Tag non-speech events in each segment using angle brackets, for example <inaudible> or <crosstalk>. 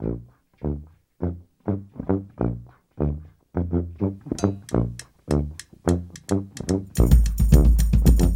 Thank you.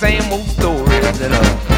same old stories that uh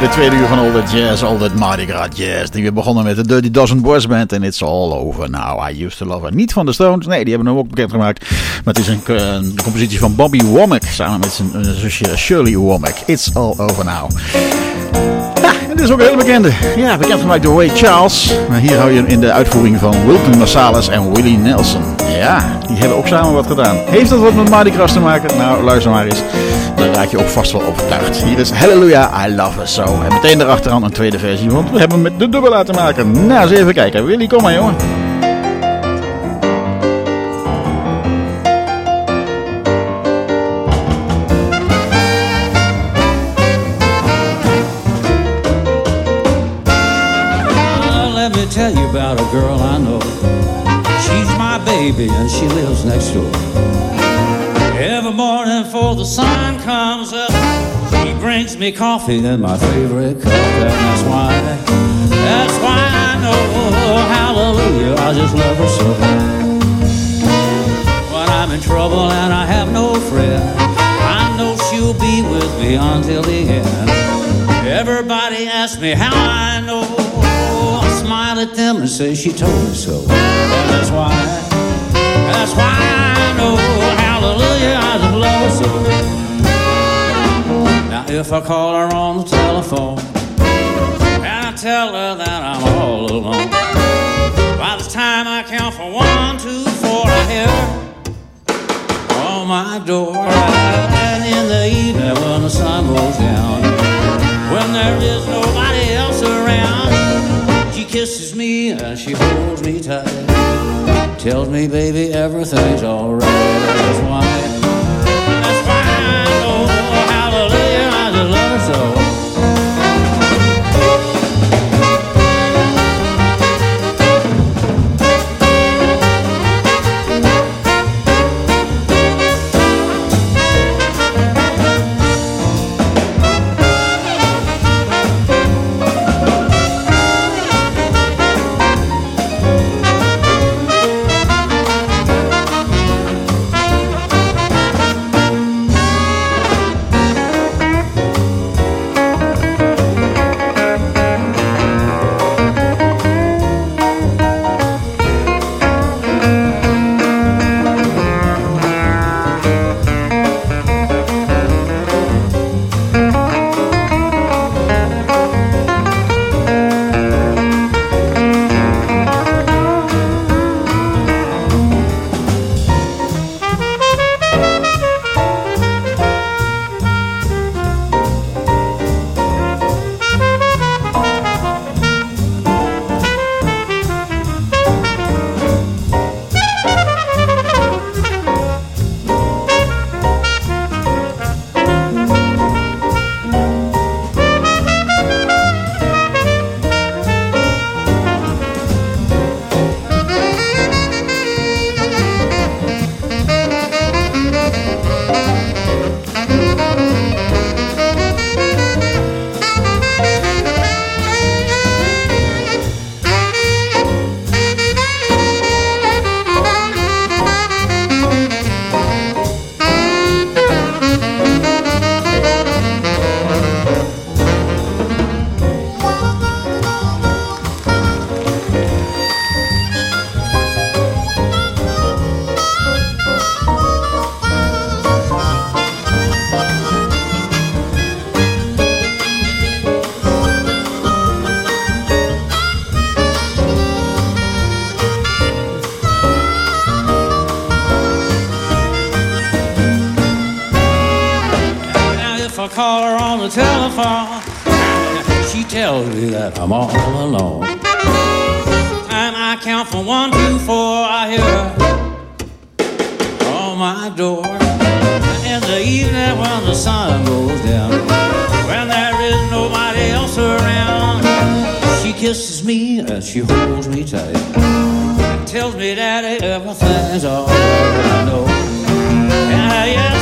de tweede uur van All That Jazz, All That Mardi Gras Jazz. Die we begonnen met de Dirty Dozen Boys Band en It's All Over Now. I Used To Love Her. Niet van de Stones, nee, die hebben hem ook bekendgemaakt. Maar het is een, compositie van Bobby Womack samen met zijn zusje Shirley Womack. It's All Over Now. Ja, het is ook een hele bekende. Ja, bekendgemaakt door Ray Charles. Maar hier hou je hem in de uitvoering van Wilton Marsalis en Willie Nelson. Ja, die hebben ook samen wat gedaan. Heeft dat wat met Mardi Gras te maken? Nou, luister maar eens. Dan raak je ook vast wel overtuigd. Hier is Hallelujah, I Love Her So. En meteen erachteraan een tweede versie, want we hebben hem met de dubbel laten maken. Nou, eens even kijken. Willy, kom maar, jongen. let me tell you about a girl I know. She's baby and she lives next door. Every morning before the sun comes up, she brings me coffee in my favorite cup, and that's why, that's why I know, hallelujah, I just love her so. When I'm in trouble and I have no friend, I know she'll be with me until the end. Everybody asks me how I know, I smile at them and say she told me so, and that's why, that's why I know, hallelujah, I just love her so. Now if I call her on the telephone and I tell her that I'm all alone, by the time I count from one, two, four, I hear on my door. And in the evening when the sun goes down, when there is nobody else around, she kisses me and she holds me tight. Tells me, baby, everything's alright. That's why, holds me tight. And tells me that everything's alright. I know. Yeah, I know.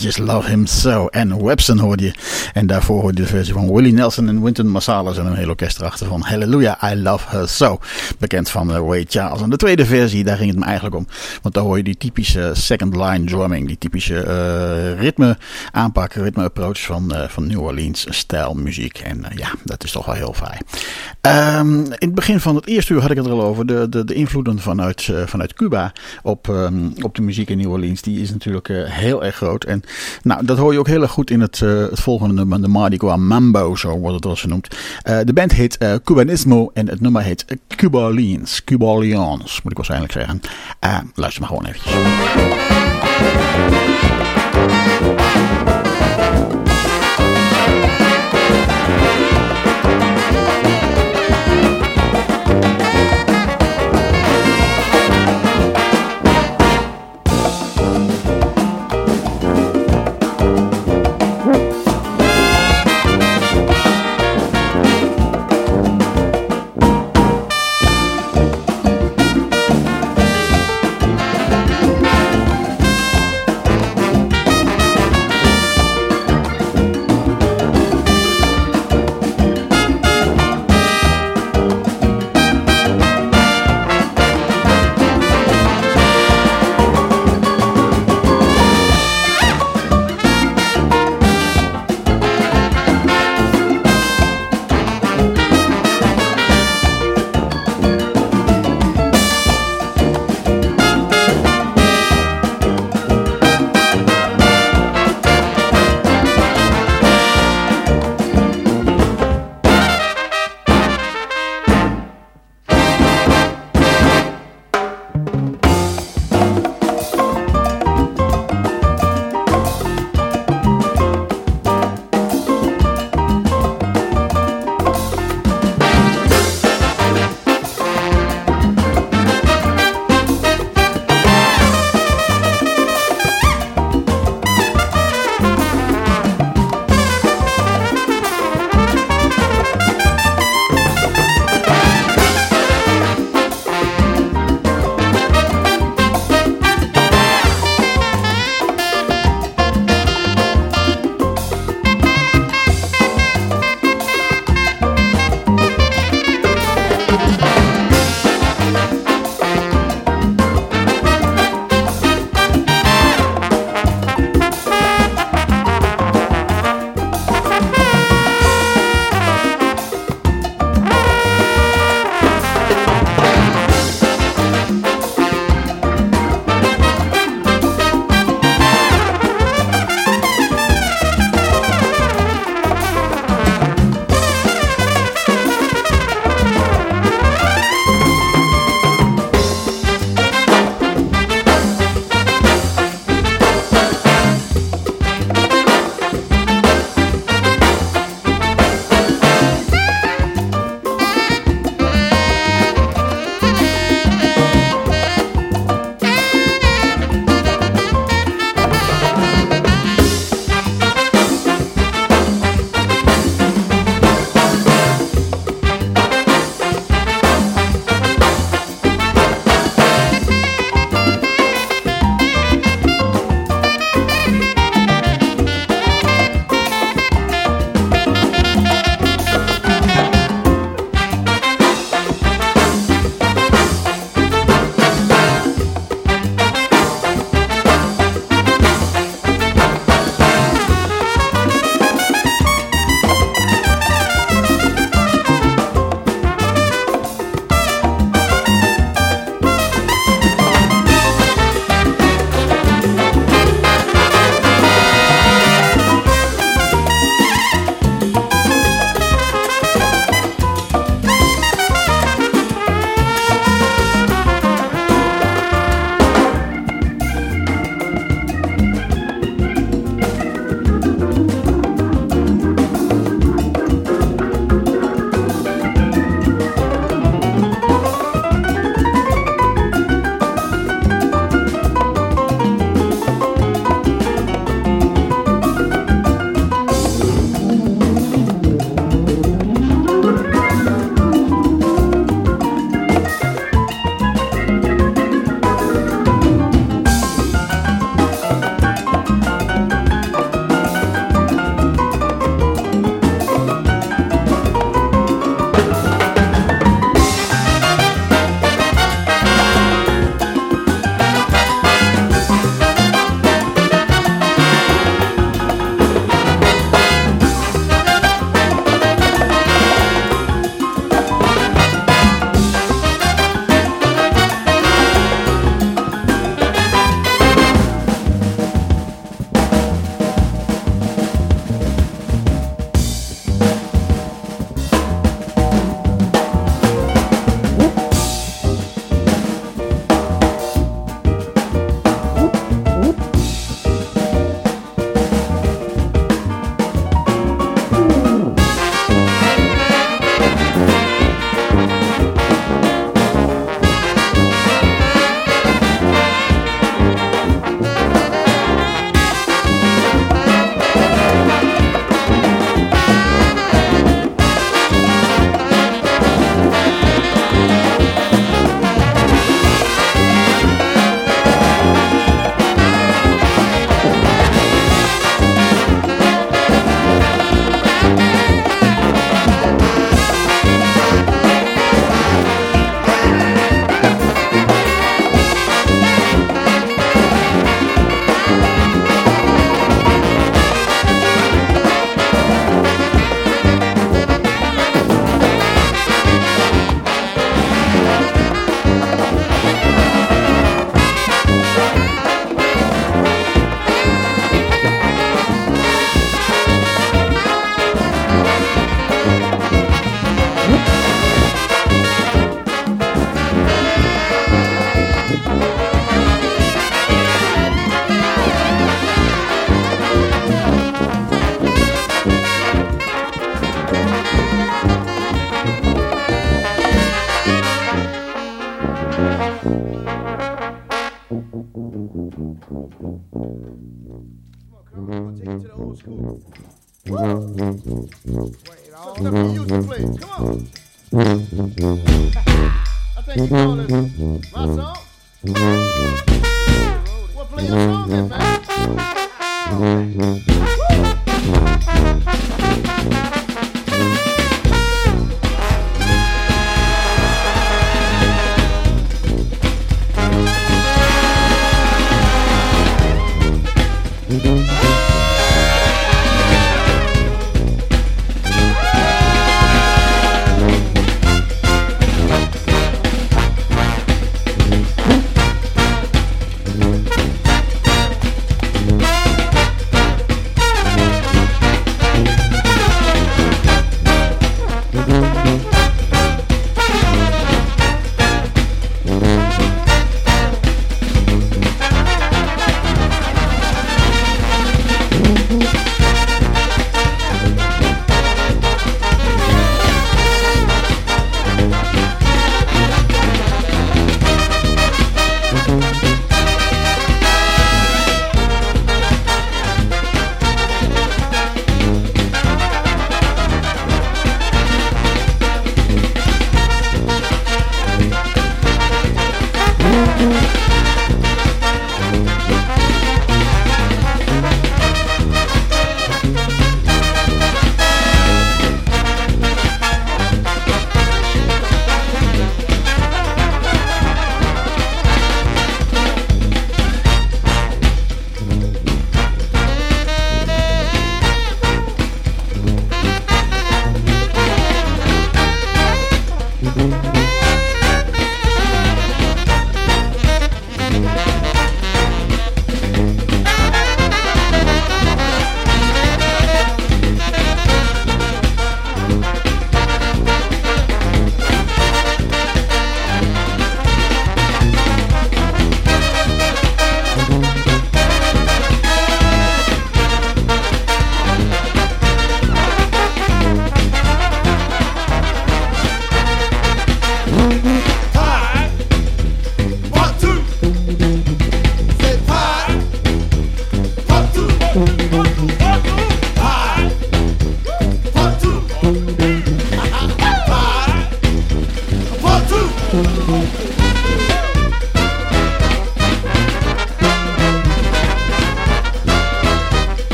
Just love him so. En Webson hoorde je. En daarvoor hoorde je de versie van Willie Nelson en Wynton Marsalis en een heel orkest erachter van Hallelujah, I love her so. Bekend van uh, Ray Charles. En de tweede versie, daar ging het me eigenlijk om. Want daar hoor je die typische second line drumming. Die typische uh, ritme aanpak, ritme approach van, uh, van New Orleans stijl muziek. En ja, dat is toch wel heel fraai. Um, in het begin van het eerste uur had ik het er al over. De, de, de invloeden vanuit, vanuit Cuba op, um, op de muziek in New Orleans. Die is natuurlijk heel erg groot. En nou, dat hoor je ook heel erg goed in het, het volgende nummer. De Mardi Gras Mambo, zo wordt het wel genoemd. Uh, de band heet uh, Cubanismo en het nummer heet Cubalines. Cubalines, moet ik waarschijnlijk zeggen. Uh, luister maar gewoon eventjes.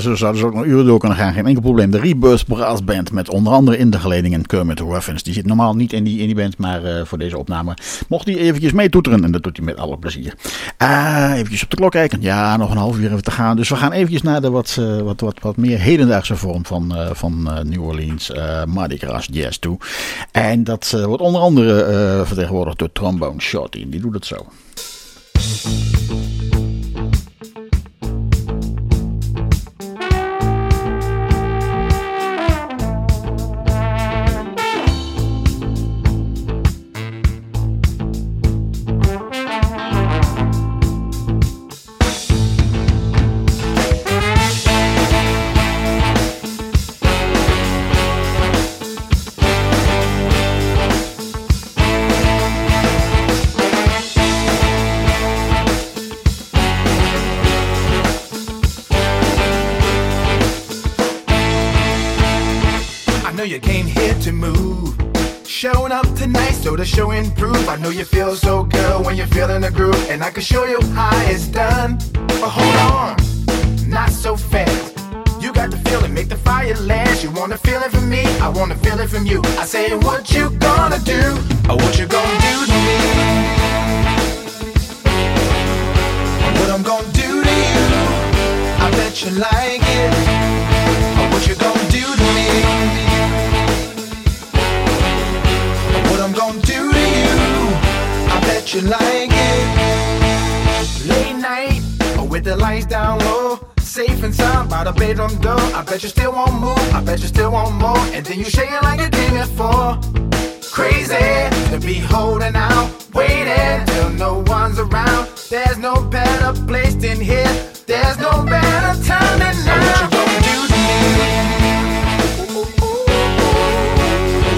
Zo zouden ze ook nog uren door kunnen gaan. Geen enkel probleem. De Rebirth Brass Band met onder andere in de geleding en Kermit Ruffins. Die zit normaal niet in die, in die band, maar eh, voor deze opname mocht hij eventjes meetoeteren. En dat doet hij met alle plezier. Uh, eventjes op de klok kijken. Ja, nog een half uur even te gaan. Dus we gaan eventjes naar de wat, uh, wat, wat, wat meer hedendaagse vorm van, uh, van New Orleans Mardi Gras Jazz toe. En dat wordt onder andere vertegenwoordigd door Trombone Shorty. Die doet het zo. And I can show you how it's done. But hold on, not so fast. You got the feeling, make the fire last. You wanna feel it from me, I wanna feel it from you. I say, what you gonna do? Or what you gonna do to me? What I'm gonna do to you? I bet you like it. Or what you gonna do to me? What I'm gonna do to you, I bet you like it. Night, with the lights down low. Safe and sound by the bedroom door. I bet you still won't move. I bet you still want more. And then you shake it like a did before. Crazy to be holding out, waiting till no one's around. There's no better place than here. There's no better time than now. What you gonna do to me?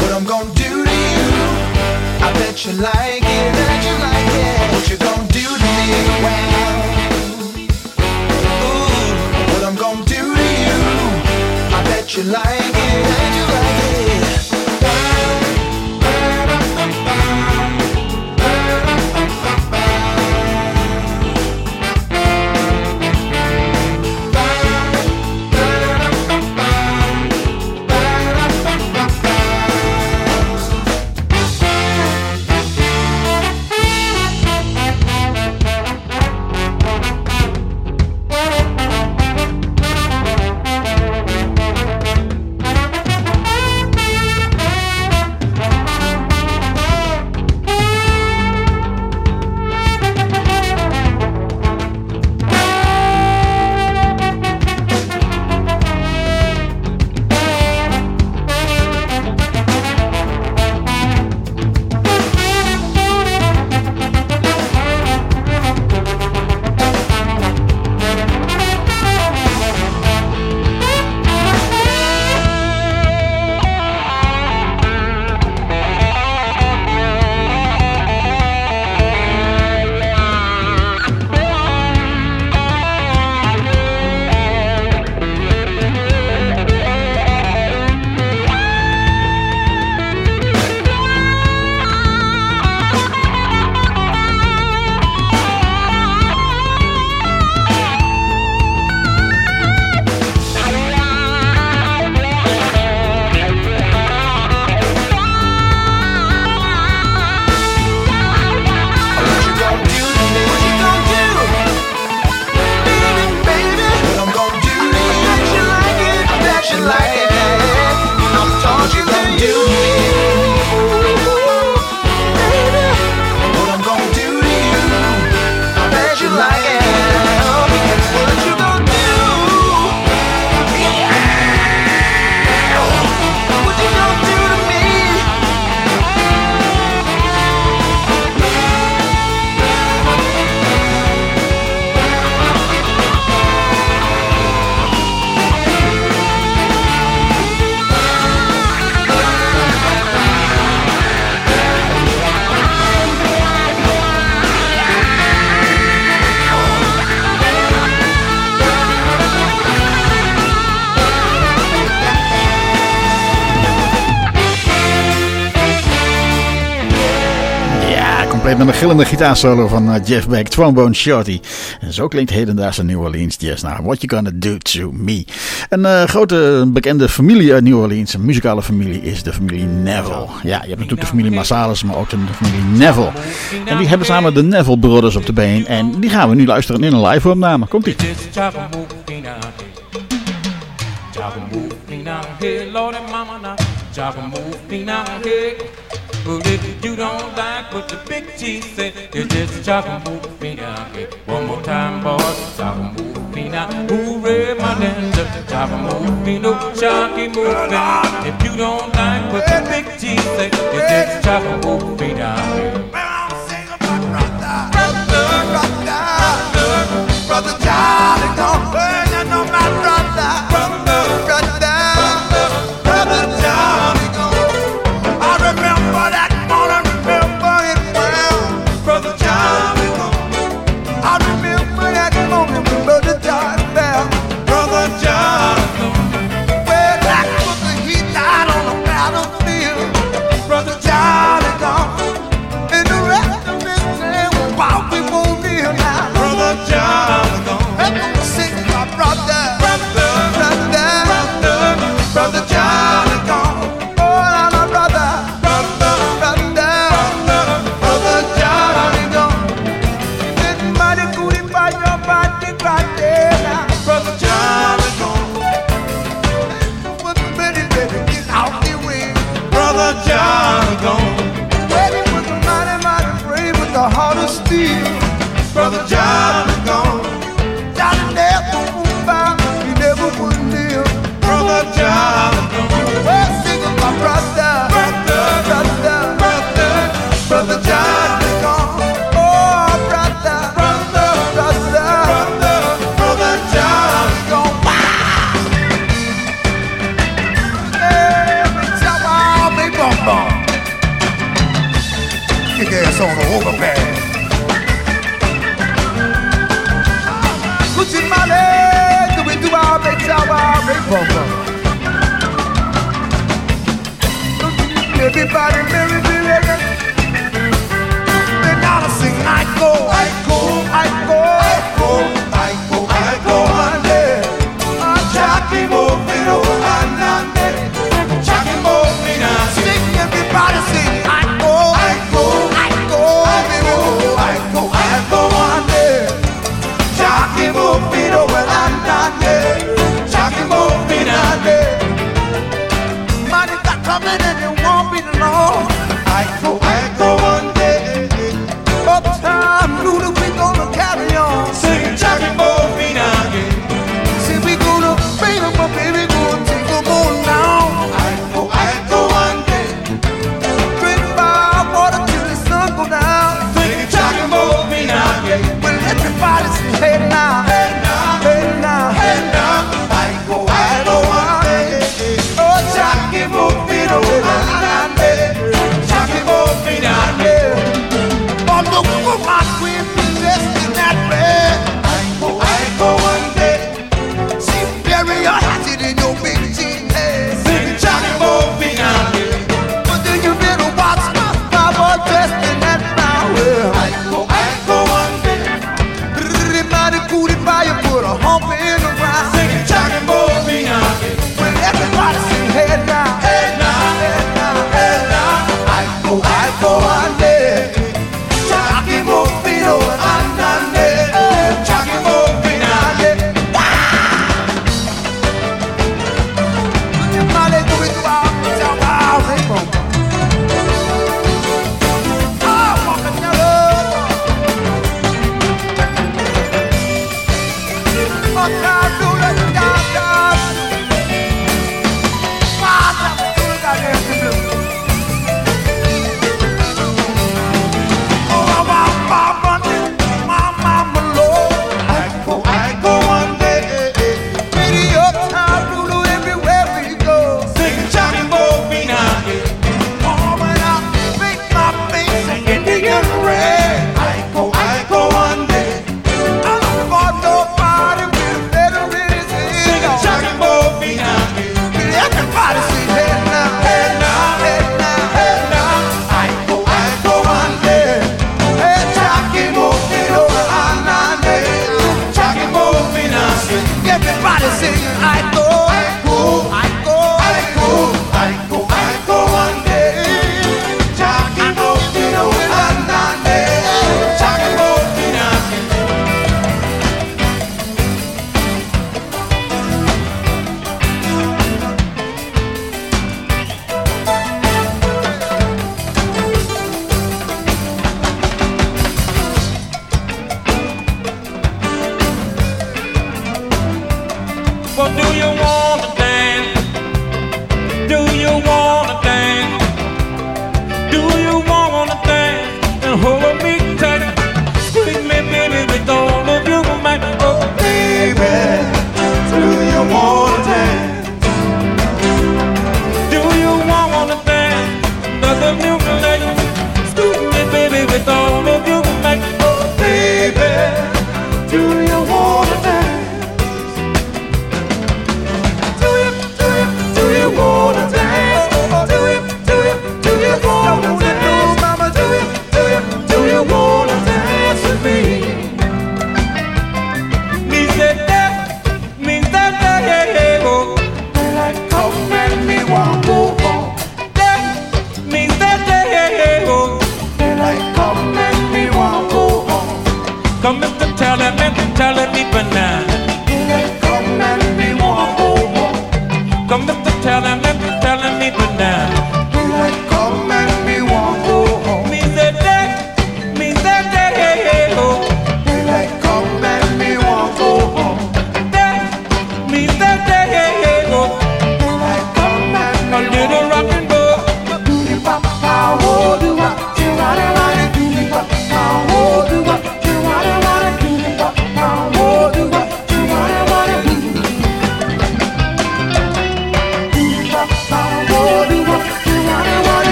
What I'm gonna do to you? I bet you like it. bet you like that you like it. You like gillende gitaarsolo van eh, Jeff Beck, Trombone Shorty. En zo klinkt hedendaagse New Orleans jazz. Nou, what you gonna do to me? Een eh, grote bekende familie uit New Orleans, een muzikale familie, is de familie Neville. Ja, je hebt natuurlijk de familie Marsalis, maar ook de familie Neville. En die hebben samen de Neville Brothers op de been. En die gaan we nu luisteren in een live opname. Komt-ie. Move me Lord and Mama now. Move me. But if you don't like what the big G said, you just chop and move down. One more time, boy. Chop and move now. Hooray, my danger. Chop and move no shocky moving. If you don't like what the big G said, you just chop and move me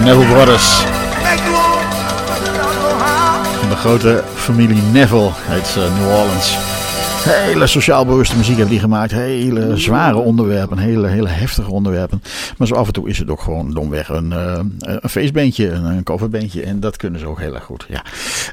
De Neville Brothers. De grote familie Neville uit uh, New Orleans. Hele sociaal bewuste muziek hebben die gemaakt. Hele zware onderwerpen. Hele, hele heftige onderwerpen. Maar zo af en toe is het ook gewoon domweg een, uh, een feestbeentje. Een, een coverbeentje. En dat kunnen ze ook heel erg goed. Ja.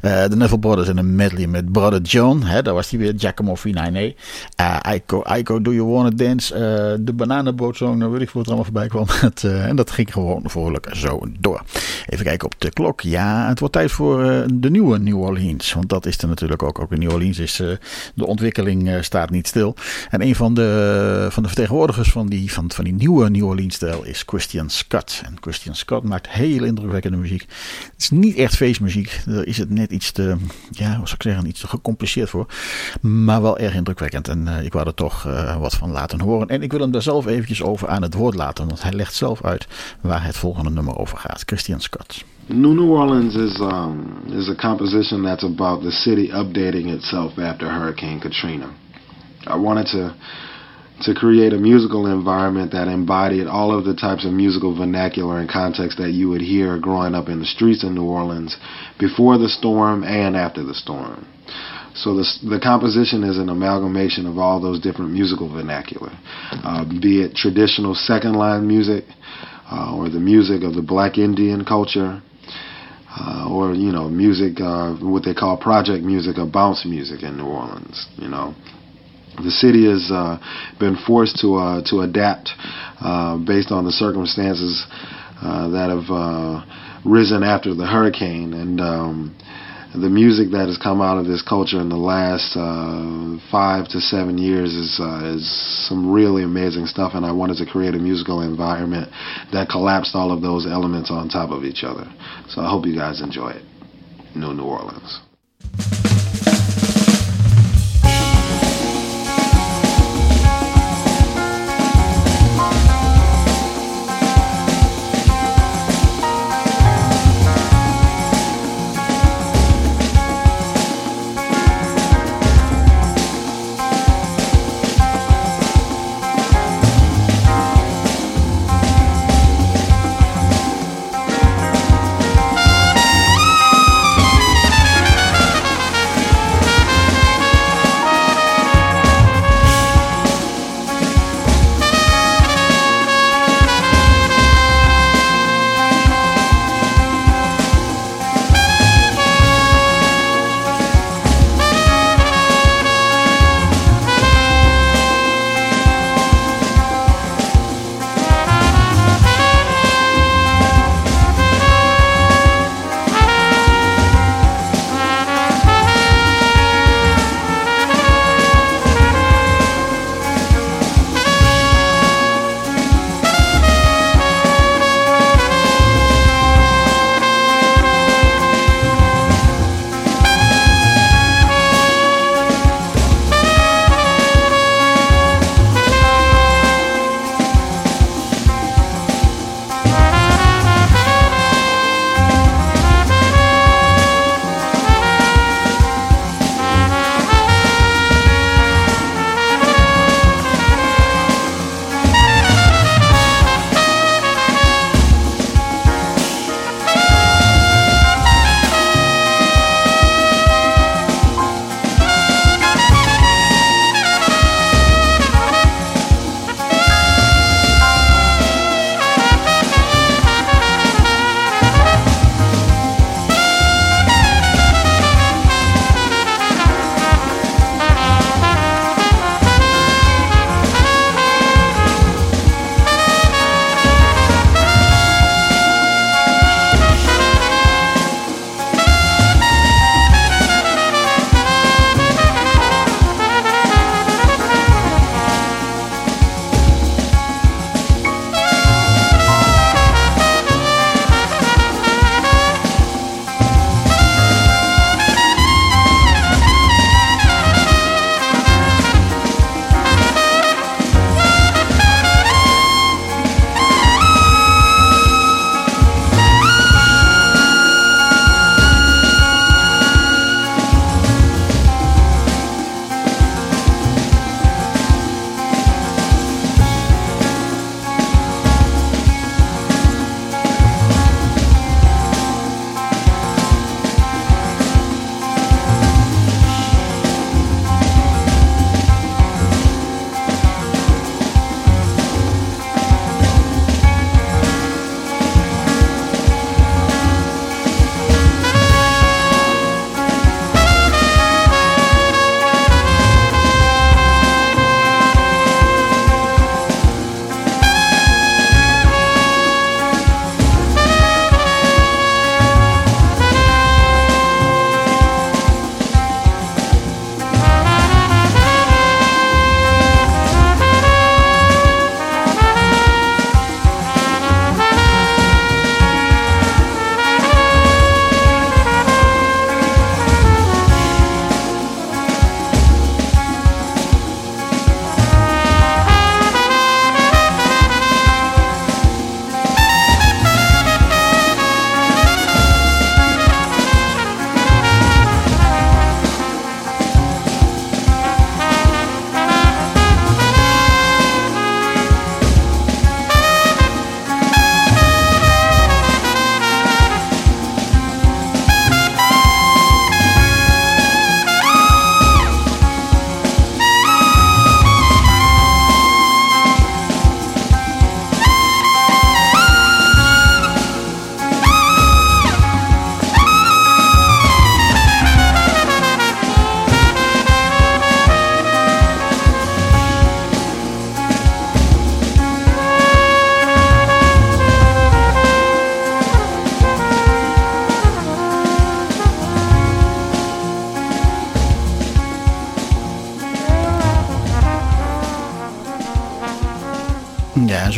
Uh, de Neville Brothers en een medley met Brother John. Hè, daar was hij weer. Giacomo Finane. Uh, Aiko, Aiko, Do You Wanna Dance? Uh, de Bananenbootsong. Nou weet ik voor het allemaal voorbij kwam. <laughs> En dat ging gewoon vrolijk zo door. Even kijken op de klok. Ja, het wordt tijd voor de nieuwe New Orleans. Want dat is er natuurlijk ook. Ook in New Orleans is de ontwikkeling staat niet stil. En een van de, van de vertegenwoordigers van die, van, van die nieuwe New Orleans-stijl is Christian Scott. En Christian Scott maakt heel indrukwekkende muziek. Het is niet echt feestmuziek. Daar is het net iets te, ja, hoe ik zeggen, iets te gecompliceerd voor. Maar wel erg indrukwekkend. En uh, ik wou er toch uh, wat van laten horen. En ik wil hem daar zelf eventjes over aan het woord laten. Want hij legt zelf uit waar het volgende nummer over gaat. Christian Scott. New New Orleans is um, is a composition that's about the city updating itself after Hurricane Katrina. I wanted to to create a musical environment that embodied all of the types of musical vernacular and context that you would hear growing up in the streets in New Orleans before the storm and after the storm. So the, the composition is an amalgamation of all those different musical vernacular, uh, be it traditional second line music uh, or the music of the black Indian culture, uh, or you know music, uh, what they call project music or bounce music in New Orleans. You know, the city has uh, been forced to uh, to adapt uh, based on the circumstances uh, that have uh, risen after the hurricane, and um, the music that has come out of this culture in the last uh, five to seven years is is some really amazing stuff, and I wanted to create a musical environment that collapsed all of those elements on top of each other. So I hope you guys enjoy it. New New Orleans.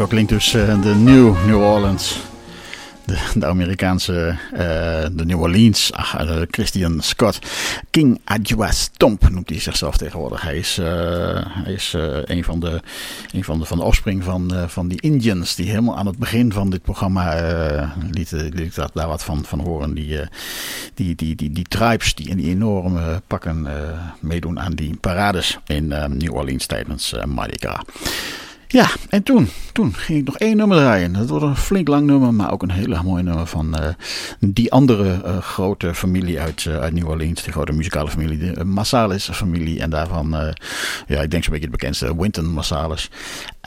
Klinkt dus eh, de New New Orleans. De, de Amerikaanse, eh, de New Orleans, ach, eh, Christian Scott. King Adjua Stomp noemt hij zichzelf tegenwoordig. Hij is, hij is een, van de, een van de, van de offspring van, van die Indians. Die helemaal aan het begin van dit programma liet ik daar, wat van, van horen. Die, die, die, die, die tribes die in die enorme pakken meedoen aan die parades in New Orleans tijdens Mardi Gras. Ja, en toen, toen ging ik nog één nummer draaien. Dat wordt een flink lang nummer, maar ook een hele mooi nummer van eh, die andere eh, grote familie uit, eh, uit New Orleans. Die grote muzikale familie, de uh, Marsalis familie. En daarvan, ja, ik denk zo'n beetje het bekendste, Wynton Marsalis.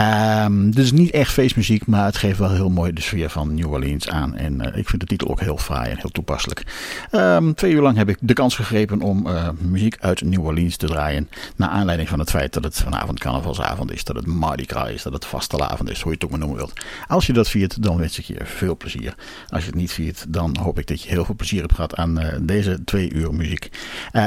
Ehm, dus niet echt feestmuziek, maar het geeft wel heel mooi de sfeer van New Orleans aan. En eh, ik vind de titel ook heel fraai en heel toepasselijk. Ehm, twee uur lang heb ik de kans gegrepen om eh, muziek uit New Orleans te draaien. Naar aanleiding van het feit dat het vanavond carnavalsavond is. Dat het Mardi Gras is. Dat het vastelavond is. Hoe je het ook maar noemen wilt. Als je dat viert, dan wens ik je veel plezier. Als je het niet viert, dan hoop ik dat je heel veel plezier hebt gehad aan eh, deze twee uur muziek.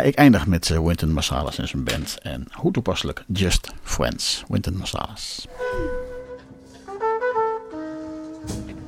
Ik eindig met Wynton Marsalis en zijn band. En hoe toepasselijk, Just Friends. Wynton Marsalis. あっ。